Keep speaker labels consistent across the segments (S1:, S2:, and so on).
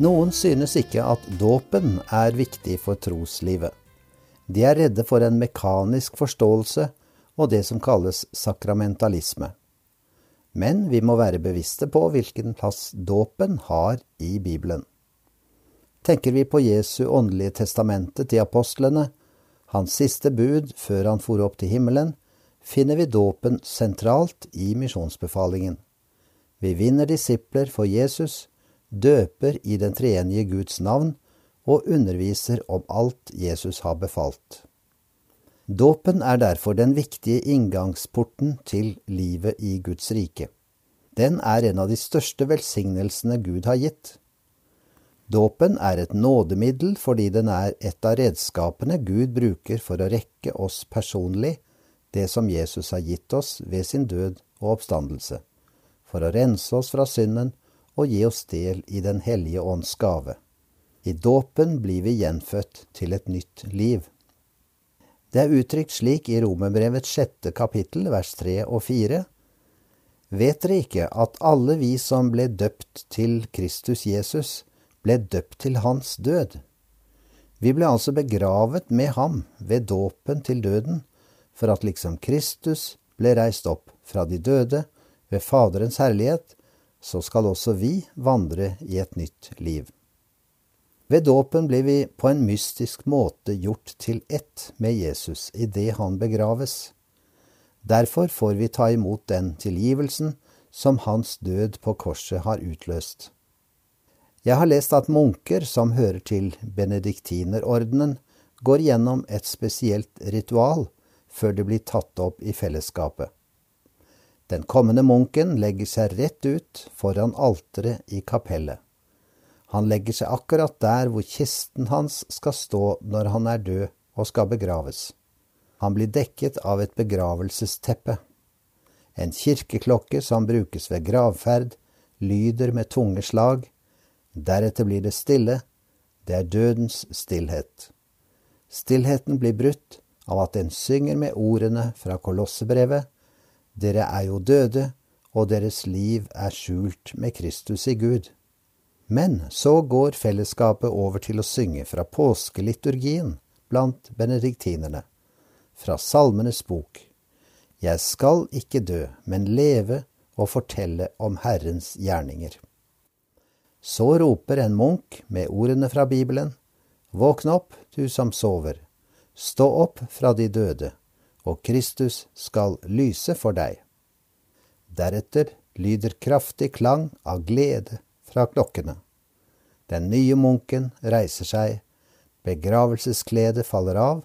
S1: Noen synes ikke at dåpen er viktig for troslivet. De er redde for en mekanisk forståelse og det som kalles sakramentalisme. Men vi må være bevisste på hvilken plass dåpen har i Bibelen. Tenker vi på Jesu åndelige testamente til apostlene, hans siste bud før han for opp til himmelen, finner vi dåpen sentralt i misjonsbefalingen. Vi vinner disipler for Jesus, døper i den treenige Guds navn og underviser om alt Jesus har befalt. Dåpen er derfor den viktige inngangsporten til livet i Guds rike. Den er en av de største velsignelsene Gud har gitt. Dåpen er et nådemiddel fordi den er et av redskapene Gud bruker for å rekke oss personlig det som Jesus har gitt oss ved sin død og oppstandelse, for å rense oss fra synden og gi oss del i Den hellige ånds gave. I dåpen blir vi gjenfødt til et nytt liv. Det er uttrykt slik i Romerbrevets sjette kapittel, vers tre og fire. Vet dere ikke at alle vi som ble døpt til Kristus Jesus, ble døpt til hans død. Vi ble altså begravet med ham ved dåpen til døden, for at liksom Kristus ble reist opp fra de døde ved Faderens herlighet, så skal også vi vandre i et nytt liv. Ved dåpen blir vi på en mystisk måte gjort til ett med Jesus idet han begraves. Derfor får vi ta imot den tilgivelsen som hans død på korset har utløst. Jeg har lest at munker som hører til benediktinerordenen, går gjennom et spesielt ritual før de blir tatt opp i fellesskapet. Den kommende munken legger seg rett ut foran alteret i kapellet. Han legger seg akkurat der hvor kisten hans skal stå når han er død og skal begraves. Han blir dekket av et begravelsesteppe. En kirkeklokke som brukes ved gravferd, lyder med tunge slag, Deretter blir det stille. Det er dødens stillhet. Stillheten blir brutt av at en synger med ordene fra Kolossebrevet. Dere er jo døde, og deres liv er skjult med Kristus i Gud. Men så går fellesskapet over til å synge fra påskeliturgien blant benediktinerne, fra Salmenes bok. Jeg skal ikke dø, men leve og fortelle om Herrens gjerninger. Så roper en munk med ordene fra Bibelen, Våkn opp, du som sover, stå opp fra de døde, og Kristus skal lyse for deg. Deretter lyder kraftig klang av glede fra klokkene. Den nye munken reiser seg, begravelseskledet faller av,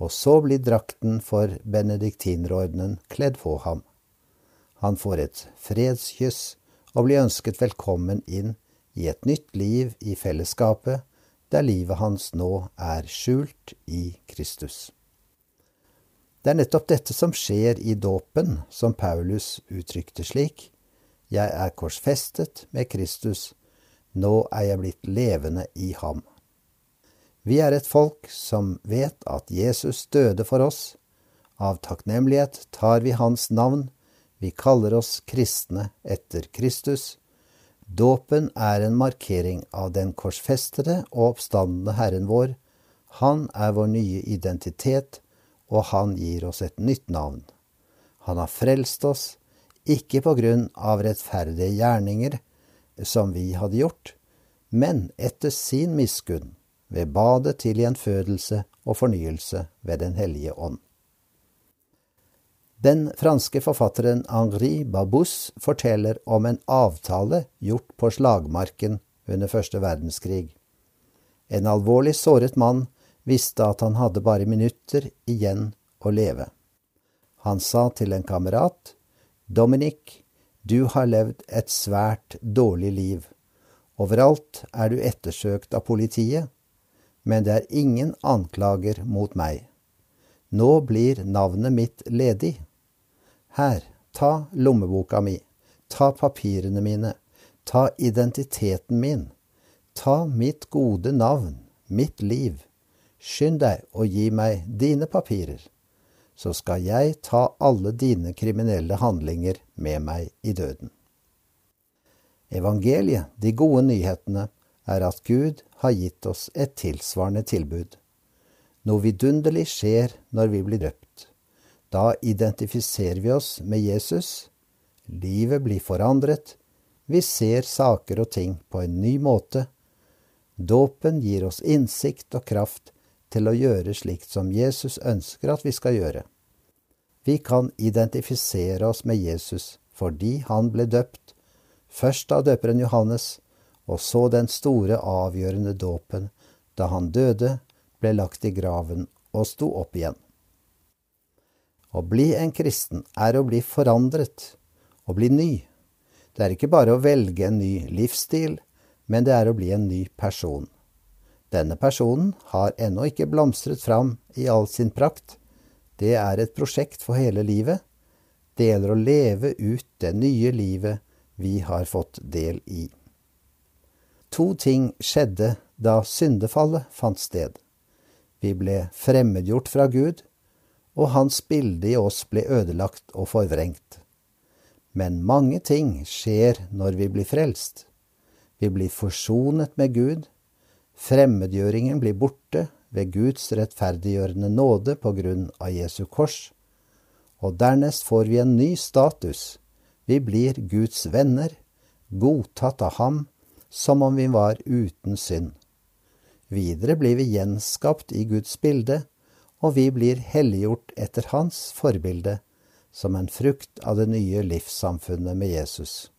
S1: og så blir drakten for benediktinerordenen kledd på ham. Han får et fredskyss og blir ønsket velkommen inn i et nytt liv i fellesskapet, der livet hans nå er skjult i Kristus. Det er nettopp dette som skjer i dåpen, som Paulus uttrykte slik. Jeg er korsfestet med Kristus, nå er jeg blitt levende i ham. Vi er et folk som vet at Jesus døde for oss. Av takknemlighet tar vi hans navn, vi kaller oss kristne etter Kristus, Dåpen er en markering av den korsfestede og oppstandende Herren vår. Han er vår nye identitet, og han gir oss et nytt navn. Han har frelst oss, ikke på grunn av rettferdige gjerninger som vi hadde gjort, men etter sin miskunn, ved badet til gjenfødelse og fornyelse ved Den hellige ånd. Den franske forfatteren Henri Babous forteller om en avtale gjort på slagmarken under første verdenskrig. En alvorlig såret mann visste at han hadde bare minutter igjen å leve. Han sa til en kamerat, Dominic, du har levd et svært dårlig liv. Overalt er du ettersøkt av politiet, men det er ingen anklager mot meg. Nå blir navnet mitt ledig. Her, ta lommeboka mi, ta papirene mine, ta identiteten min, ta mitt gode navn, mitt liv, skynd deg og gi meg dine papirer, så skal jeg ta alle dine kriminelle handlinger med meg i døden. Evangeliet, de gode nyhetene, er at Gud har gitt oss et tilsvarende tilbud. Noe vidunderlig skjer når vi blir døpt. Da identifiserer vi oss med Jesus. Livet blir forandret. Vi ser saker og ting på en ny måte. Dåpen gir oss innsikt og kraft til å gjøre slikt som Jesus ønsker at vi skal gjøre. Vi kan identifisere oss med Jesus fordi han ble døpt, først av døperen Johannes, og så den store, avgjørende dåpen da han døde, ble lagt i graven og sto opp igjen. Å bli en kristen er å bli forandret, å bli ny. Det er ikke bare å velge en ny livsstil, men det er å bli en ny person. Denne personen har ennå ikke blomstret fram i all sin prakt. Det er et prosjekt for hele livet. Det gjelder å leve ut det nye livet vi har fått del i. To ting skjedde da syndefallet fant sted. Vi ble fremmedgjort fra Gud, og hans bilde i oss ble ødelagt og forvrengt. Men mange ting skjer når vi blir frelst. Vi blir forsonet med Gud. Fremmedgjøringen blir borte ved Guds rettferdiggjørende nåde på grunn av Jesu kors. Og dernest får vi en ny status. Vi blir Guds venner, godtatt av Ham som om vi var uten synd. Videre blir vi gjenskapt i Guds bilde, og vi blir helliggjort etter Hans forbilde, som en frukt av det nye livssamfunnet med Jesus.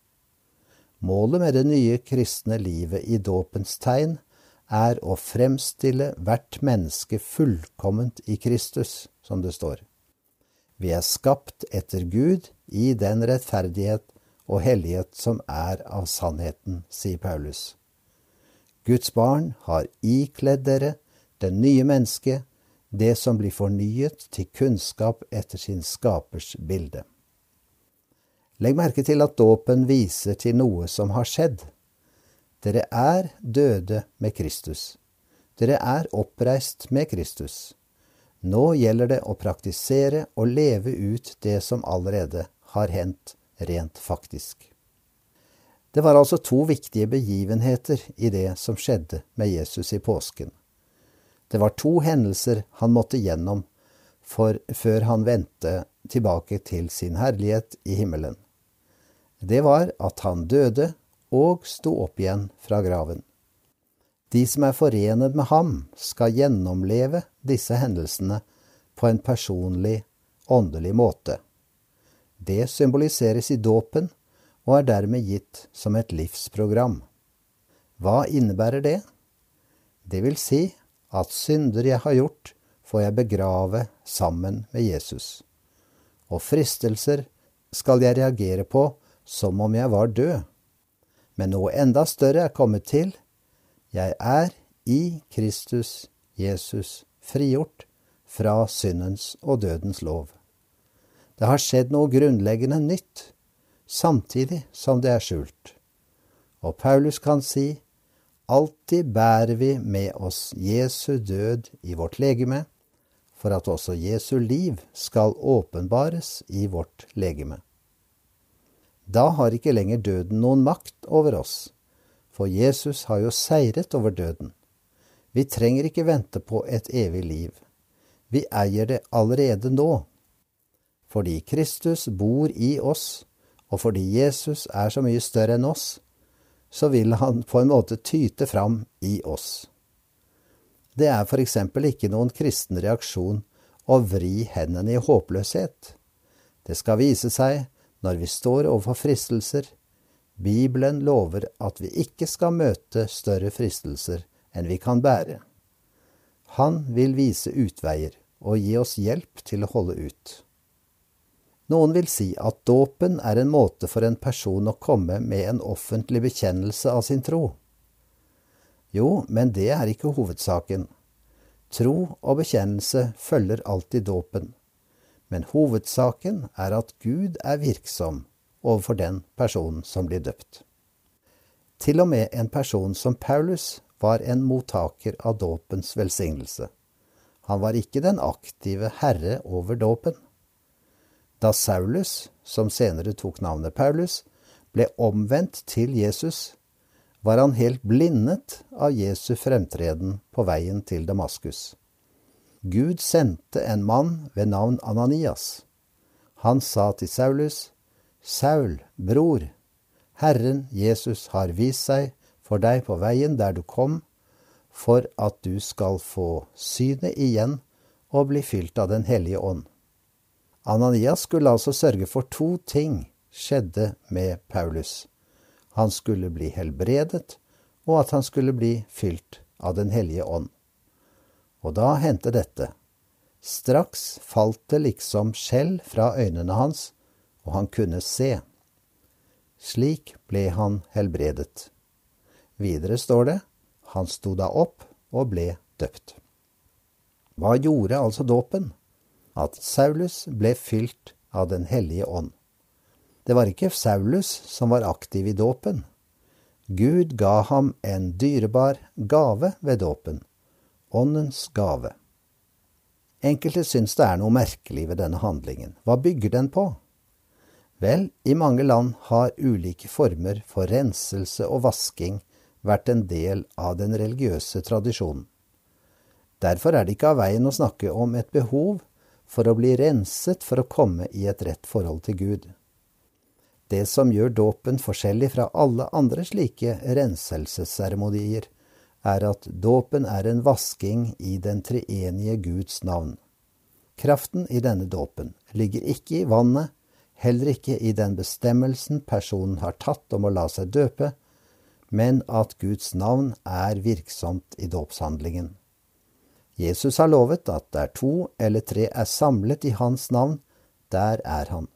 S1: Målet med det nye kristne livet i dåpens tegn er å fremstille hvert menneske fullkomment i Kristus, som det står. Vi er skapt etter Gud i den rettferdighet og hellighet som er av sannheten, sier Paulus. Guds barn har ikledd dere det nye mennesket, det som blir fornyet til kunnskap etter sin skapers bilde. Legg merke til at dåpen viser til noe som har skjedd. Dere er døde med Kristus. Dere er oppreist med Kristus. Nå gjelder det å praktisere og leve ut det som allerede har hendt rent faktisk. Det var altså to viktige begivenheter i det som skjedde med Jesus i påsken. Det var to hendelser han måtte gjennom for før han vendte tilbake til sin herlighet i himmelen. Det var at han døde og sto opp igjen fra graven. De som er forenet med ham, skal gjennomleve disse hendelsene på en personlig, åndelig måte. Det symboliseres i dåpen og er dermed gitt som et livsprogram. Hva innebærer det? Det vil si at synder jeg har gjort, får jeg begrave sammen med Jesus. Og fristelser skal jeg reagere på som om jeg var død. Men noe enda større er kommet til. Jeg er i Kristus Jesus frigjort fra syndens og dødens lov. Det har skjedd noe grunnleggende nytt, samtidig som det er skjult. Og Paulus kan si, alltid bærer vi med oss Jesu død i vårt legeme, for at også Jesu liv skal åpenbares i vårt legeme. Da har ikke lenger døden noen makt over oss, for Jesus har jo seiret over døden. Vi trenger ikke vente på et evig liv. Vi eier det allerede nå fordi Kristus bor i oss, og fordi Jesus er så mye større enn oss, så vil han på en måte tyte fram i oss. Det er for eksempel ikke noen kristen reaksjon å vri hendene i håpløshet. Det skal vise seg når vi står overfor fristelser. Bibelen lover at vi ikke skal møte større fristelser enn vi kan bære. Han vil vise utveier og gi oss hjelp til å holde ut. Noen vil si at dåpen er en måte for en person å komme med en offentlig bekjennelse av sin tro. Jo, men det er ikke hovedsaken. Tro og bekjennelse følger alltid dåpen. Men hovedsaken er at Gud er virksom overfor den personen som blir døpt. Til og med en person som Paulus var en mottaker av dåpens velsignelse. Han var ikke den aktive herre over dåpen. Da Saulus, som senere tok navnet Paulus, ble omvendt til Jesus, var han helt blindet av Jesu fremtreden på veien til Damaskus. Gud sendte en mann ved navn Ananias. Han sa til Saulus, Saul, bror, Herren Jesus har vist seg for deg på veien der du kom, for at du skal få synet igjen og bli fylt av Den hellige ånd. Ananias skulle altså sørge for to ting skjedde med Paulus. Han skulle bli helbredet, og at han skulle bli fylt av Den hellige ånd. Og da hendte dette. Straks falt det liksom skjell fra øynene hans, og han kunne se. Slik ble han helbredet. Videre står det, han sto da opp og ble døpt. Hva gjorde altså dåpen? At Saulus ble fylt av Den hellige ånd. Det var ikke Saulus som var aktiv i dåpen. Gud ga ham en dyrebar gave ved dåpen, åndens gave. Enkelte syns det er noe merkelig ved denne handlingen. Hva bygger den på? Vel, i mange land har ulike former for renselse og vasking vært en del av den religiøse tradisjonen. Derfor er det ikke av veien å snakke om et behov for å bli renset for å komme i et rett forhold til Gud. Det som gjør dåpen forskjellig fra alle andre slike renselsesseremonier, er at dåpen er en vasking i den treenige Guds navn. Kraften i denne dåpen ligger ikke i vannet, heller ikke i den bestemmelsen personen har tatt om å la seg døpe, men at Guds navn er virksomt i dåpshandlingen. Jesus har lovet at der to eller tre er samlet i Hans navn, der er Han.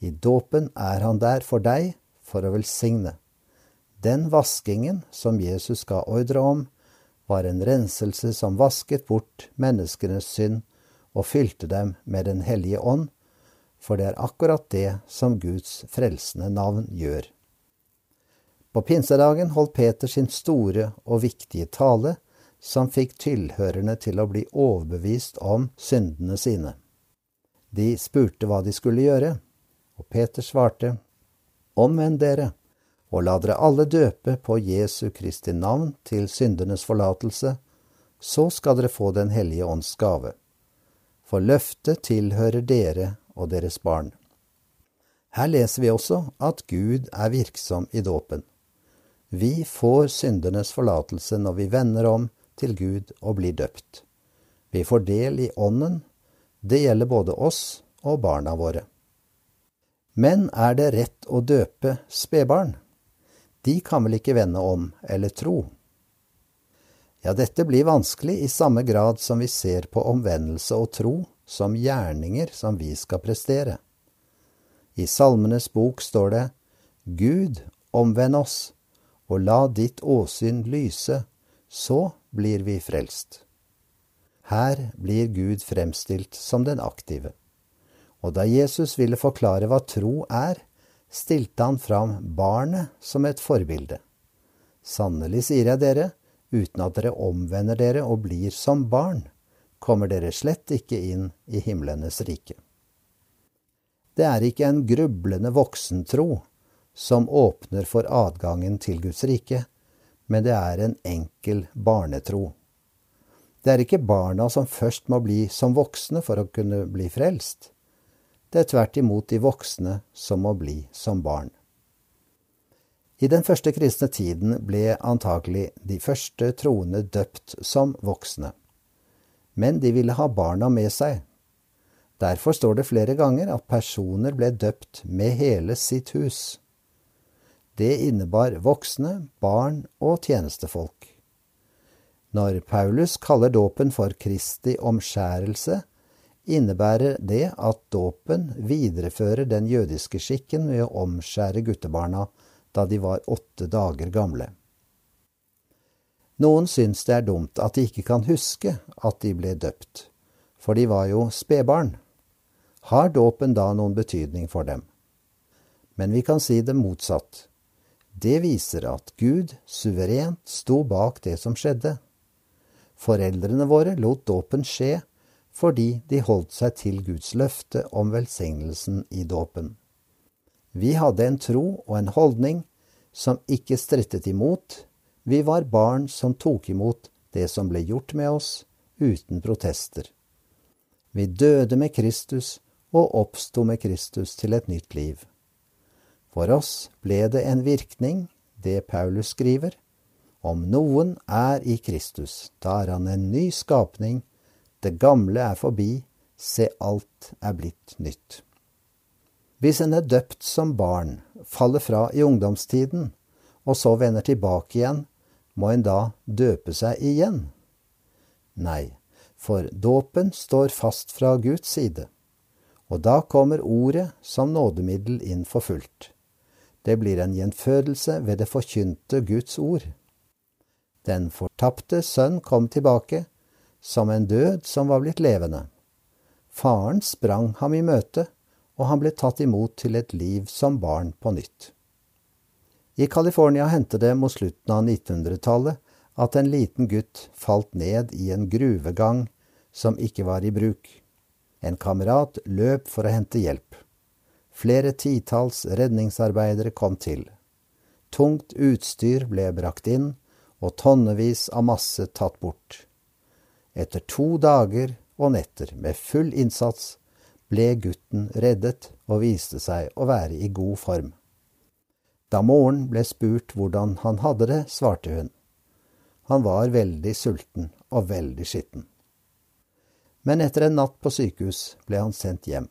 S1: I dåpen er Han der for deg for å velsigne. Den vaskingen som Jesus ga ordre om, var en renselse som vasket bort menneskenes synd og fylte dem med Den hellige ånd, for det er akkurat det som Guds frelsende navn gjør. På pinsedagen holdt Peter sin store og viktige tale, som fikk tilhørerne til å bli overbevist om syndene sine. De spurte hva de skulle gjøre, og Peter svarte, Omvend dere, og la dere alle døpe på Jesu Kristi navn til syndenes forlatelse, så skal dere få Den hellige ånds gave. For løftet tilhører dere og deres barn. Her leser vi også at Gud er virksom i dåpen. Vi får syndenes forlatelse når vi vender om til Gud og blir døpt. Vi får del i Ånden. Det gjelder både oss og barna våre. Men er det rett å døpe spedbarn? De kan vel ikke vende om eller tro? Ja, dette blir vanskelig i samme grad som vi ser på omvendelse og tro som gjerninger som vi skal prestere. I Salmenes bok står det Gud, omvend oss, og la ditt åsyn lyse, så blir vi frelst. Her blir Gud fremstilt som den aktive. Og da Jesus ville forklare hva tro er, stilte han fram barnet som et forbilde. Sannelig sier jeg dere, uten at dere omvender dere og blir som barn, kommer dere slett ikke inn i himlenes rike. Det er ikke en grublende voksentro som åpner for adgangen til Guds rike, men det er en enkel barnetro. Det er ikke barna som først må bli som voksne for å kunne bli frelst. Det er tvert imot de voksne som må bli som barn. I den første kristne tiden ble antagelig de første troende døpt som voksne. Men de ville ha barna med seg. Derfor står det flere ganger at personer ble døpt med hele sitt hus. Det innebar voksne, barn og tjenestefolk. Når Paulus kaller dåpen for Kristi omskjærelse, innebærer det at dåpen viderefører den jødiske skikken ved å omskjære guttebarna da de var åtte dager gamle. Noen syns det er dumt at de ikke kan huske at de ble døpt, for de var jo spedbarn. Har dåpen da noen betydning for dem? Men vi kan si det motsatt. Det viser at Gud suverent sto bak det som skjedde. Foreldrene våre lot dåpen skje fordi de holdt seg til Guds løfte om velsignelsen i dåpen. Vi hadde en tro og en holdning som ikke strittet imot, vi var barn som tok imot det som ble gjort med oss, uten protester. Vi døde med Kristus og oppsto med Kristus til et nytt liv. For oss ble det en virkning, det Paulus skriver. Om noen er i Kristus, da er han en ny skapning, det gamle er forbi, se alt er blitt nytt. Hvis en er døpt som barn, faller fra i ungdomstiden, og så vender tilbake igjen, må en da døpe seg igjen? Nei, for dåpen står fast fra Guds side, og da kommer ordet som nådemiddel inn for fullt. Det blir en gjenfødelse ved det forkynte Guds ord. Den fortapte sønn kom tilbake, som en død som var blitt levende. Faren sprang ham i møte, og han ble tatt imot til et liv som barn på nytt. I California hendte det mot slutten av 1900-tallet at en liten gutt falt ned i en gruvegang som ikke var i bruk. En kamerat løp for å hente hjelp. Flere titalls redningsarbeidere kom til. Tungt utstyr ble brakt inn, og tonnevis av masse tatt bort. Etter to dager og netter med full innsats ble gutten reddet og viste seg å være i god form. Da moren ble spurt hvordan han hadde det, svarte hun. Han var veldig sulten og veldig skitten. Men etter en natt på sykehus ble han sendt hjem.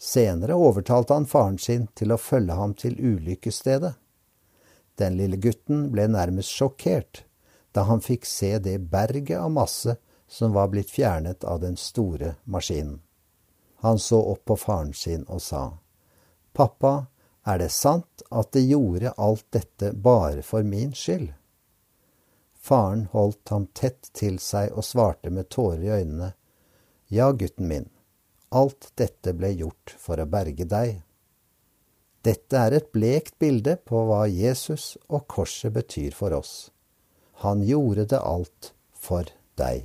S1: Senere overtalte han faren sin til å følge ham til ulykkesstedet. Den lille gutten ble nærmest sjokkert da han fikk se det berget av masse som var blitt fjernet av den store maskinen. Han så opp på faren sin og sa, Pappa, er det sant at De gjorde alt dette bare for min skyld? Faren holdt ham tett til seg og svarte med tårer i øynene, Ja, gutten min, alt dette ble gjort for å berge deg. Dette er et blekt bilde på hva Jesus og korset betyr for oss. Han gjorde det alt for deg.